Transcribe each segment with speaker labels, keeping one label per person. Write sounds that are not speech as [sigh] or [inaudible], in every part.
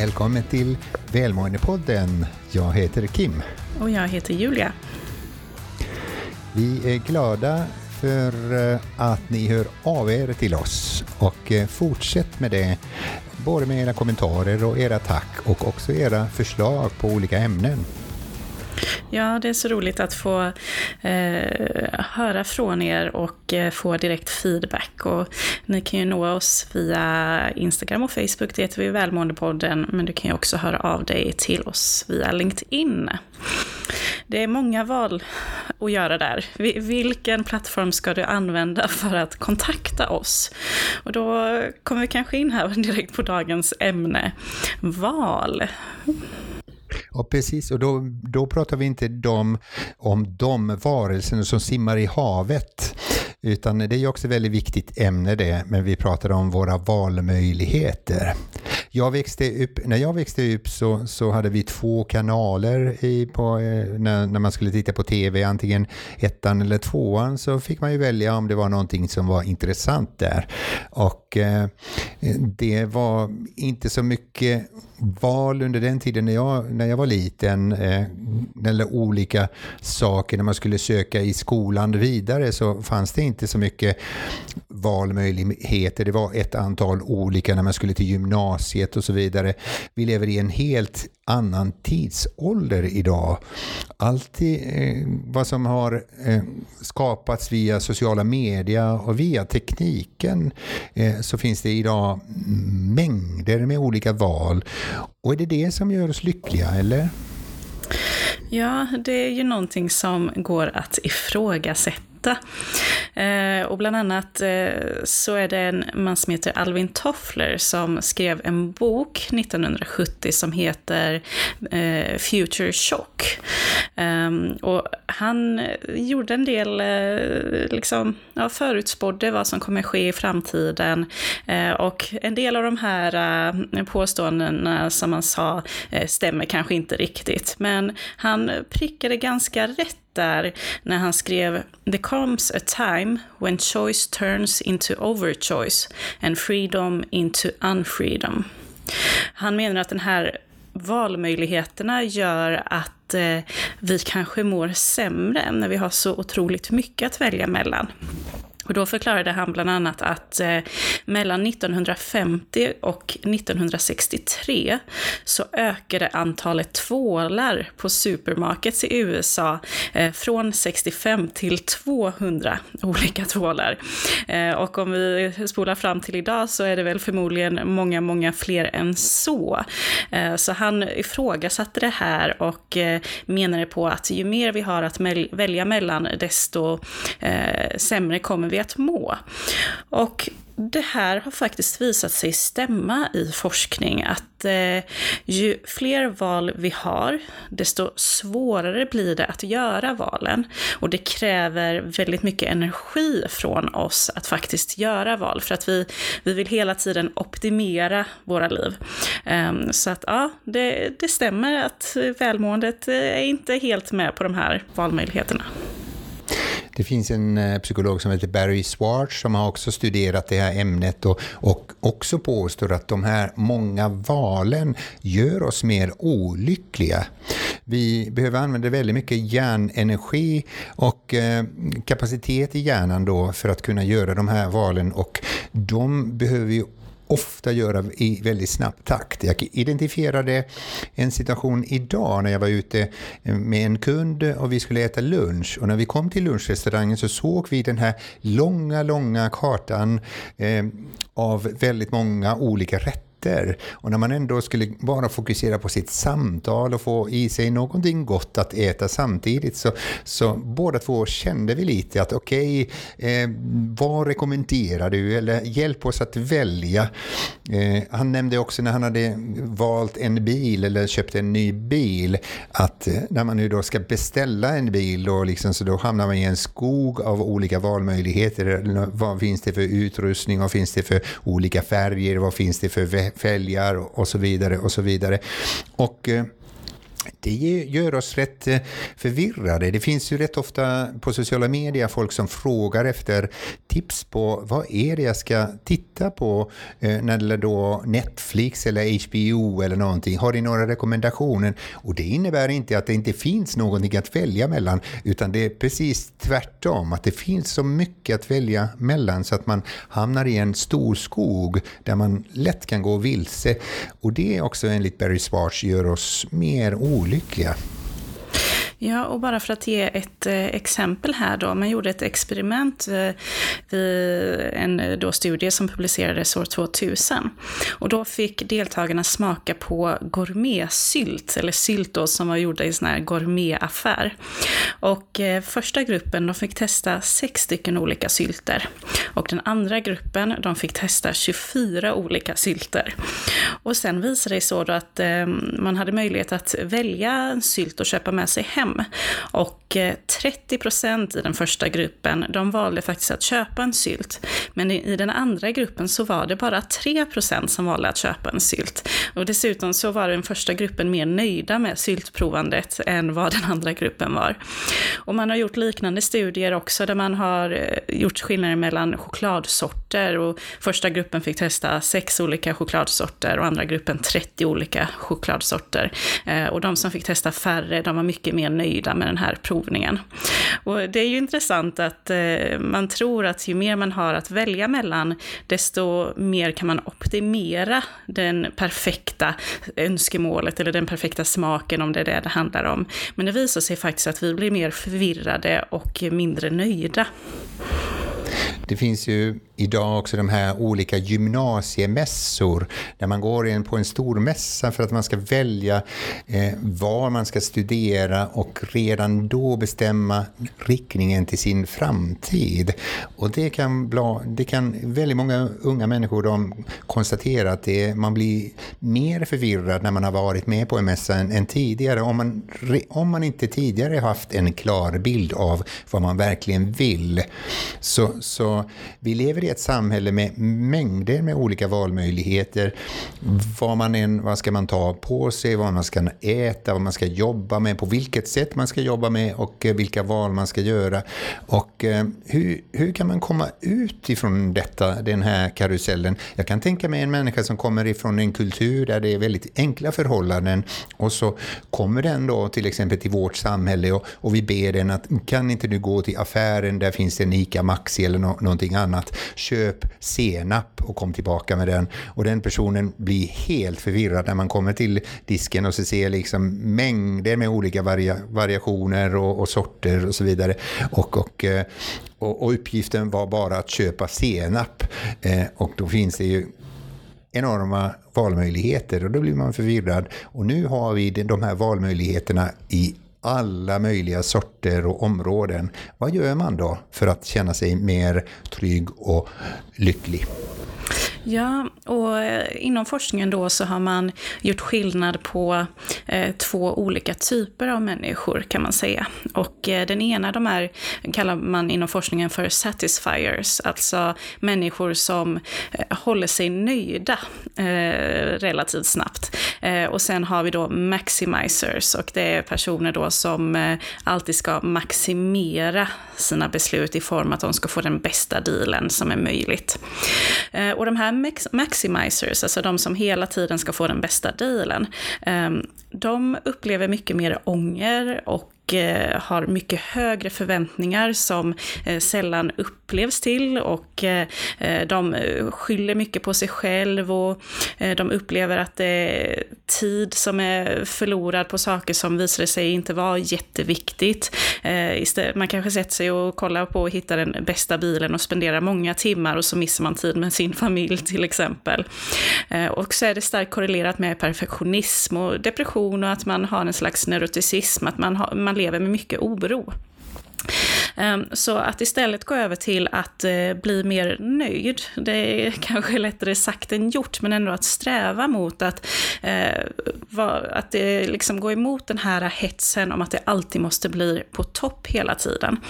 Speaker 1: Välkommen till Välmåendepodden. Jag heter Kim.
Speaker 2: Och jag heter Julia.
Speaker 1: Vi är glada för eh, att ni hör av er till oss och eh, fortsätt med det både med era kommentarer och era tack och också era förslag på olika ämnen.
Speaker 2: Ja, det är så roligt att få eh, höra från er och eh, få direkt feedback. Och ni kan ju nå oss via Instagram och Facebook, det heter vi Välmåendepodden, men du kan ju också höra av dig till oss via LinkedIn. Det är många val att göra där. Vilken plattform ska du använda för att kontakta oss? Och då kommer vi kanske in här [laughs] direkt på dagens ämne. Val.
Speaker 1: Ja, precis. Och då, då pratar vi inte de, om de varelserna som simmar i havet. Utan det är ju också ett väldigt viktigt ämne det, men vi pratar om våra valmöjligheter. Jag växte upp, när jag växte upp så, så hade vi två kanaler i, på, eh, när, när man skulle titta på tv, antingen ettan eller tvåan, så fick man ju välja om det var någonting som var intressant där. Och eh, det var inte så mycket val under den tiden när jag, när jag var liten, eh, eller olika saker när man skulle söka i skolan vidare så fanns det inte så mycket valmöjligheter. Det var ett antal olika när man skulle till gymnasiet och så vidare. Vi lever i en helt annan tidsålder idag. Allt eh, vad som har eh, skapats via sociala media och via tekniken eh, så finns det idag mängder med olika val. Och är det det som gör oss lyckliga, eller?
Speaker 2: Ja, det är ju någonting som går att ifrågasätta hitta. Eh, och bland annat eh, så är det en man som heter Alvin Toffler som skrev en bok 1970 som heter eh, Future Shock. Ehm, och han gjorde en del, eh, liksom, ja, förutspådde vad som kommer ske i framtiden. Eh, och en del av de här eh, påståendena som han sa eh, stämmer kanske inte riktigt. Men han prickade ganska rätt där när han skrev “There comes a time when choice turns into overchoice and freedom into unfreedom”. Han menar att den här valmöjligheterna gör att eh, vi kanske mår sämre när vi har så otroligt mycket att välja mellan. Och då förklarade han bland annat att eh, mellan 1950 och 1963 så ökade antalet tvålar på supermarkets i USA eh, från 65 till 200 olika tvålar. Eh, och om vi spolar fram till idag så är det väl förmodligen många, många fler än så. Eh, så han ifrågasatte det här och eh, menade på att ju mer vi har att välja mellan desto eh, sämre kommer vi att må. Och det här har faktiskt visat sig stämma i forskning, att eh, ju fler val vi har, desto svårare blir det att göra valen. Och det kräver väldigt mycket energi från oss att faktiskt göra val, för att vi, vi vill hela tiden optimera våra liv. Eh, så att ja, det, det stämmer att välmåendet eh, är inte helt med på de här valmöjligheterna.
Speaker 1: Det finns en eh, psykolog som heter Barry Swartz som har också studerat det här ämnet och, och också påstår att de här många valen gör oss mer olyckliga. Vi behöver använda väldigt mycket hjärnenergi och eh, kapacitet i hjärnan då för att kunna göra de här valen och de behöver vi ofta göra i väldigt snabb takt. Jag identifierade en situation idag när jag var ute eh, med en kund och vi skulle äta lunch. Och när vi kom till lunchrestaurangen så såg vi den här långa, långa kartan eh, av väldigt många olika rätter sitter. Och när man ändå skulle bara fokusera på sitt samtal och få i sig någonting gott att äta samtidigt så, så båda två kände vi lite att okej, okay, eh, vad rekommenderar du? Eller hjälp oss att välja. Eh, han nämnde också när han hade valt en bil eller köpt en ny bil att eh, när man nu då ska beställa en bil då, liksom, så då hamnar man i en skog av olika valmöjligheter. Vad finns det för utrustning? Vad finns det för olika färger? Vad finns det för väder? Fälgar och så vidare och så vidare. Och eh, det gör oss rätt eh, förvirrade. Det finns ju rätt ofta på sociala medier folk som frågar efter tips på vad är det jag ska titta på eh, när det gäller då Netflix eller HBO eller någonting. Har ni några rekommendationer? Och det innebär inte att det inte finns någonting att välja mellan utan det är precis tvärtom. Att det finns så mycket att välja mellan så att man hamnar i en stor skog där man lätt kan gå vilse. Och det också enligt Barry Schwartz gör oss mer olyckliga.
Speaker 2: Ja, Ja, och bara för att ge ett eh, exempel här då. Man gjorde ett experiment eh, vid en eh, då studie som publicerades år 2000. Och då fick deltagarna smaka på gourmetsylt, eller sylt då som var gjorda i sån här gourmetaffär. Och första gruppen de fick testa sex stycken olika sylter. Och den andra gruppen de fick testa 24 olika sylter. Och sen visade det sig så då att man hade möjlighet att välja en sylt och köpa med sig hem hem. Och eh, 30 procent i den första gruppen, de valde faktiskt att köpa en sylt. Men i den andra gruppen så var det bara 3% som valde att köpa en sylt. Och dessutom så var den första gruppen mer nöjda med syltprovandet än vad den andra gruppen var. Och man har gjort liknande studier också där man har eh, gjort skillnader mellan chokladsorter och första gruppen fick testa sex olika chokladsorter och andra gruppen 30 olika chokladsorter. Eh, och de som fick testa färre, de var mycket mer nöjda med den här provningen. Och det är ju intressant att eh, man tror att ju mer man har att välja mellan, desto mer kan man optimera den perfekta önskemålet eller den perfekta smaken om det är det det handlar om. Men det visar sig faktiskt att vi blir mer förvirrade och mindre nöjda.
Speaker 1: Det finns ju idag också de här olika gymnasiemässor där man går in på en stor mässa för att man ska välja eh, var man ska studera och redan då bestämma riktningen till sin framtid. Och det kan, bla, det kan väldigt många unga människor de konstatera att det, man blir mer förvirrad när man har varit med på en mässa än, än tidigare. Om man, om man inte tidigare haft en klar bild av vad man verkligen vill så, så vi lever i ett samhälle med mängder med olika valmöjligheter. Vad, man än, vad ska man ta på sig, vad man ska äta, vad man ska jobba med, på vilket sätt man ska jobba med och eh, vilka val man ska göra. Och eh, hur, hur kan man komma ut ifrån detta, den här karusellen? Jag kan tänka mig en människa som kommer ifrån en kultur där det är väldigt enkla förhållanden och så kommer den då till exempel till vårt samhälle och, och vi ber den att kan inte du gå till affären, där finns det en ICA Maxi eller något någonting annat. Köp senap och kom tillbaka med den. Och den personen blir helt förvirrad när man kommer till disken och så ser liksom mängder med olika varia variationer och, och, sorter och så vidare. Och, och, eh, och, och uppgiften var bara att köpa senap. Eh, och då finns det ju enorma valmöjligheter och då blir man förvirrad. Och nu har vi de här valmöjligheterna i alla möjliga sorter och områden. Vad gör man då för att känna sig mer trygg och lycklig?
Speaker 2: Ja, och eh, inom forskningen då så har man gjort skillnad på eh, två olika typer av människor kan man säga. Och eh, den ena de här, kallar man inom forskningen för satisfiers, alltså människor som eh, håller sig nöjda eh, relativt snabbt. Eh, och sen har vi då maximizers och det är personer då som eh, alltid ska maximera sina beslut i form att de ska få den bästa dealen som är möjligt. Eh, och de här maximizers, alltså de som hela tiden ska få den bästa dealen, ehm, de upplever mycket mer ånger och Eh, har mycket högre förväntningar som eh, sällan upplevs till och eh, de skyller mycket på sig själv och de upplever att det är tid som är förlorad på saker som visade sig inte vara jätteviktigt. Man kanske sätter sig och kollar på och hittar den bästa bilen och spenderar många timmar och så missar man tid med sin familj till exempel. Och så är det starkt korrelerat med perfektionism och depression och att man har en slags neuroticism, att man, har, man lever med mycket oro. Ehm, så att istället gå över till att eh, bli mer nöjd, det är [laughs] kanske lättare sagt än gjort, men ändå att sträva mot att, eh, att det liksom gå emot den här hetsen om att det alltid måste bli på topp hela tiden.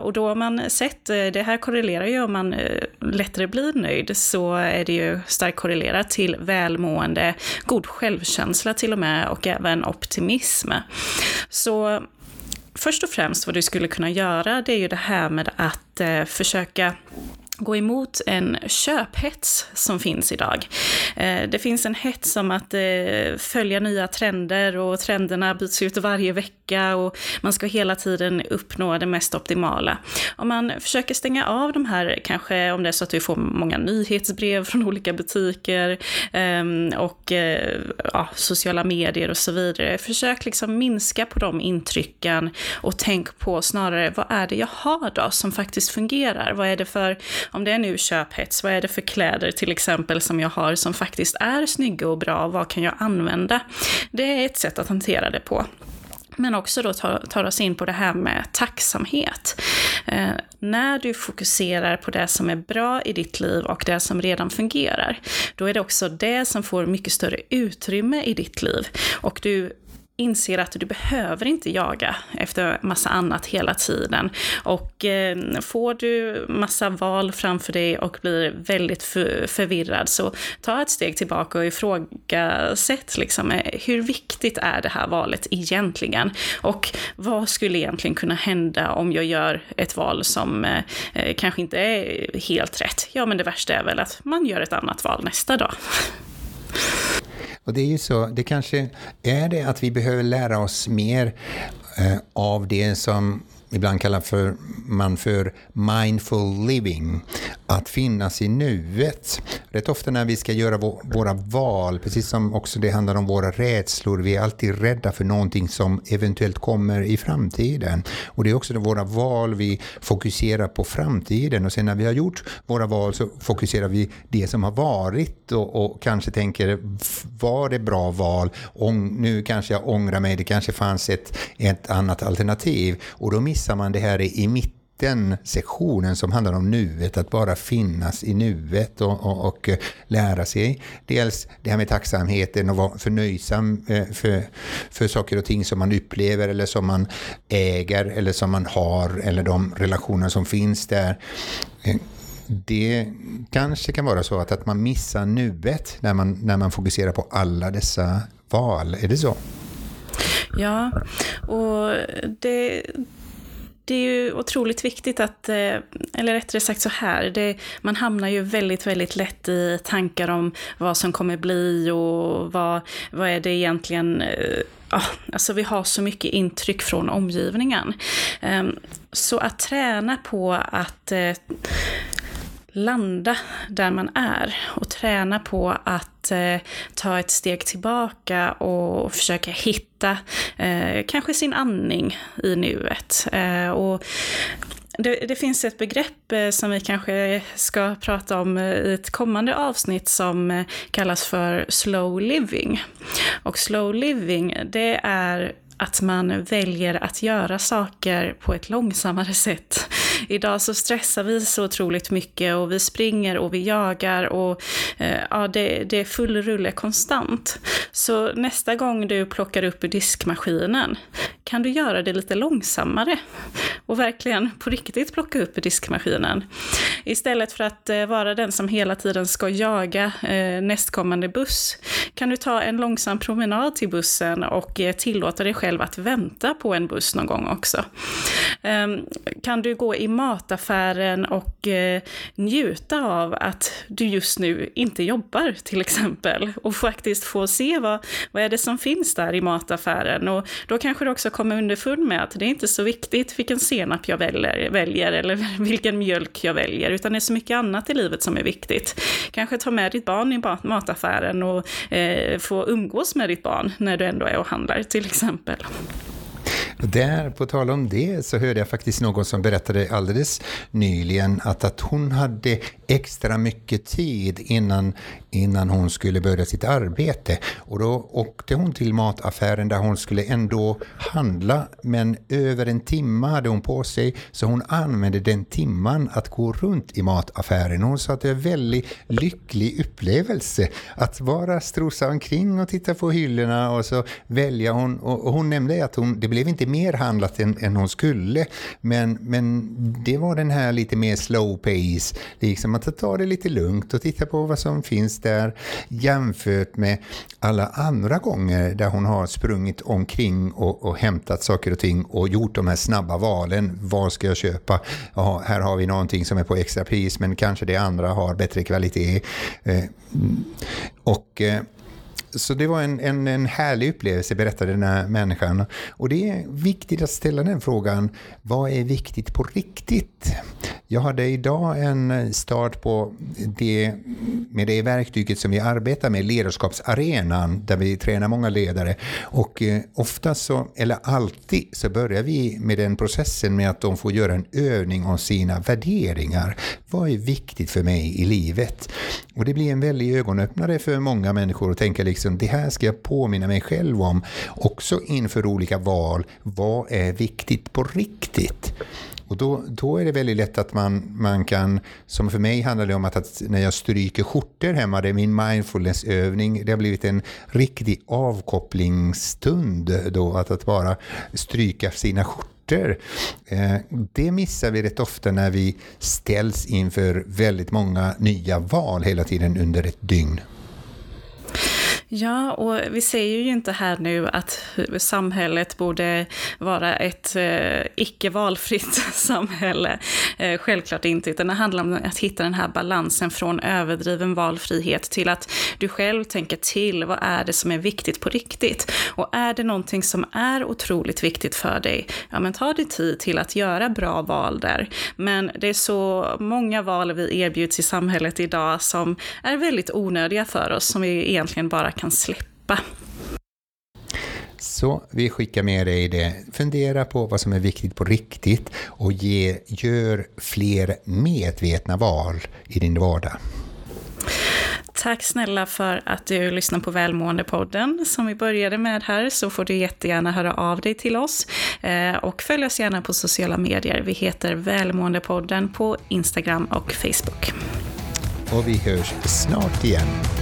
Speaker 2: Och då har man sett, det här korrelerar ju om man lättare blir nöjd, så är det ju starkt korrelerat till välmående, god självkänsla till och med och även optimism. Så först och främst vad du skulle kunna göra, det är ju det här med att eh, försöka gå emot en köphets som finns idag. Eh, det finns en hets om att eh, följa nya trender och trenderna byts ut varje vecka och man ska hela tiden uppnå det mest optimala. Om man försöker stänga av de här, kanske om det är så att du får många nyhetsbrev från olika butiker ehm, och eh, ja, sociala medier och så vidare. Försök liksom minska på de intrycken och tänk på snarare vad är det jag har då som faktiskt fungerar? Vad är det för om det är nu köphets, vad är det för kläder till exempel som jag har som faktiskt är snygga och bra? Vad kan jag använda? Det är ett sätt att hantera det på. Men också då tar, tar oss in på det här med tacksamhet. Eh, när du fokuserar på det som är bra i ditt liv och det som redan fungerar, då är det också det som får mycket större utrymme i ditt liv. Och du inser att du behöver inte jaga efter massa annat hela tiden. Och eh, får du massa val framför dig och blir väldigt för, förvirrad så ta ett steg tillbaka och ifrågasätt liksom, eh, hur viktigt är det här valet egentligen? Och vad skulle egentligen kunna hända om jag gör ett val som eh, eh kanske inte är helt rätt? Ja, men det värsta är väl att man gör ett annat val nästa dag.
Speaker 1: Och det är ju så, det kanske är det att vi behöver lära oss mer eh, av det som ibland kallar för, man för mindful living. Att finnas i nuet. Rätt ofta när vi ska göra våra val, precis som också det handlar om våra rädslor, vi är alltid rädda för någonting som eventuellt kommer i framtiden. Och det är också våra val, vi fokuserar på framtiden och sen när vi har gjort våra val så fokuserar vi det som har varit och, och kanske tänker, var det bra val? Ång, nu kanske jag ångrar mig, det kanske fanns ett, ett annat alternativ. Och då missar man det här i mitten den sektionen som handlar om nuet, att bara finnas i nuet och, och, och, eh, lära sig dels det här med tacksamheten och vara förnöjsam eh, för, för saker och ting som man upplever eller som man äger eller som man har eller de relationer som finns där. Eh, det kanske kan vara så att, att man missar nuet när man, när man fokuserar på alla dessa val. Är det så?
Speaker 2: Ja, och det, det är ju otroligt viktigt att, eh, eller rättare sagt så här, det, man hamnar ju väldigt, väldigt lätt i tankar om vad som kommer bli och vad, vad är det egentligen eh, Ja, alltså vi har så mycket intryck från omgivningen. Ehm, så att träna på att eh, landa där man är och träna på att eh, ta ett steg tillbaka och försöka hitta eh, kanske sin andning i nuet. Eh, och det, det, finns ett begrepp eh, som vi kanske ska prata om eh, i ett kommande avsnitt som eh, kallas för slow living. Och slow living, det är att man väljer att göra saker på ett långsammare sätt. Idag så stressar vi så otroligt mycket och vi springer och vi jagar och eh, ja, det, det är full rulle konstant. Så nästa gång du plockar upp ur diskmaskinen, kan du göra det lite långsammare? Och verkligen på riktigt plocka upp ur diskmaskinen. Istället för att eh, vara den som hela tiden ska jaga eh, nästkommande buss, kan du ta en långsam promenad till bussen och eh, tillåta dig själv att vänta på en buss någon gång också. Ehm, kan du gå i mataffären och njuta av att du just nu inte jobbar till exempel och faktiskt få se vad, vad är det som finns där i mataffären och då kanske du också komma underfund med att det är inte så viktigt vilken senap jag väljer, väljer eller [laughs] vilken mjölk jag väljer utan det är så mycket annat i livet som är viktigt. Kanske ta med ditt barn i mataffären och eh, få umgås med ditt barn när du ändå är och handlar till exempel
Speaker 1: där, på tal om det, så hörde jag faktiskt någon som berättade alldeles nyligen att, att hon hade extra mycket tid innan, innan hon skulle börja sitt arbete. Och då åkte hon till mataffären där hon skulle ändå handla, men över en timme hade hon på sig, så hon använde den timman att gå runt i mataffären. Hon sa att det är en väldigt lycklig upplevelse att bara strosa omkring och titta på hyllorna och så välja hon. Och hon nämnde att hon, det blev inte mer handlat än, än hon skulle, men, men det var den här lite mer slow pace, liksom att ta det lite lugnt och titta på vad som finns där jämfört med alla andra gånger där hon har sprungit omkring och, och hämtat saker och ting och gjort de här snabba valen. Vad ska jag köpa? Jaha, här har vi någonting som är på extra pris men kanske det andra har bättre kvalitet. Eh, och eh, så det var en, en, en härlig upplevelse, berättade den här människan. Och det är viktigt att ställa den frågan, vad är viktigt på riktigt? Jag hade idag en start på det, med det verktyget som vi arbetar med, ledarskapsarenan, där vi tränar många ledare. Och eh, ofta så, eller alltid, så börjar vi med den processen med att de får göra en övning om sina värderingar. Vad är viktigt för mig i livet? Och det blir en väldig ögonöppnare för många människor att tänka liksom, det här ska jag påminna mig själv om, också inför olika val. Vad är viktigt på riktigt? Och då, då är det väldigt lätt att man, man kan, som för mig handlar det om att, att när jag stryker skjortor hemma, det är min mindfulnessövning, det har blivit en riktig avkopplingsstund då, att, att bara stryka sina skjortor. Eh, det missar vi rätt ofta när vi ställs inför väldigt många nya val hela tiden under ett dygn.
Speaker 2: Ja, och vi säger ju inte här nu att samhället borde vara ett eh, icke valfritt [laughs] samhälle. Eh, självklart inte, utan det handlar om att hitta den här balansen från överdriven valfrihet till att du själv tänker till, vad är det som är viktigt på riktigt? Och är det någonting som är otroligt viktigt för dig, ja men ta dig tid till att göra bra val där. Men det är så många val vi erbjuds i samhället idag som är väldigt onödiga för oss, som vi egentligen bara kan släppa.
Speaker 1: Så vi skickar med dig det. Fundera på vad som är viktigt på riktigt och ge, gör fler medvetna val i din vardag.
Speaker 2: Tack snälla för att du lyssnar på Välmående-podden som vi började med här, så får du jättegärna höra av dig till oss. Eh, och följ oss gärna på sociala medier. Vi heter Välmående-podden på Instagram och Facebook.
Speaker 1: Och vi hörs snart igen.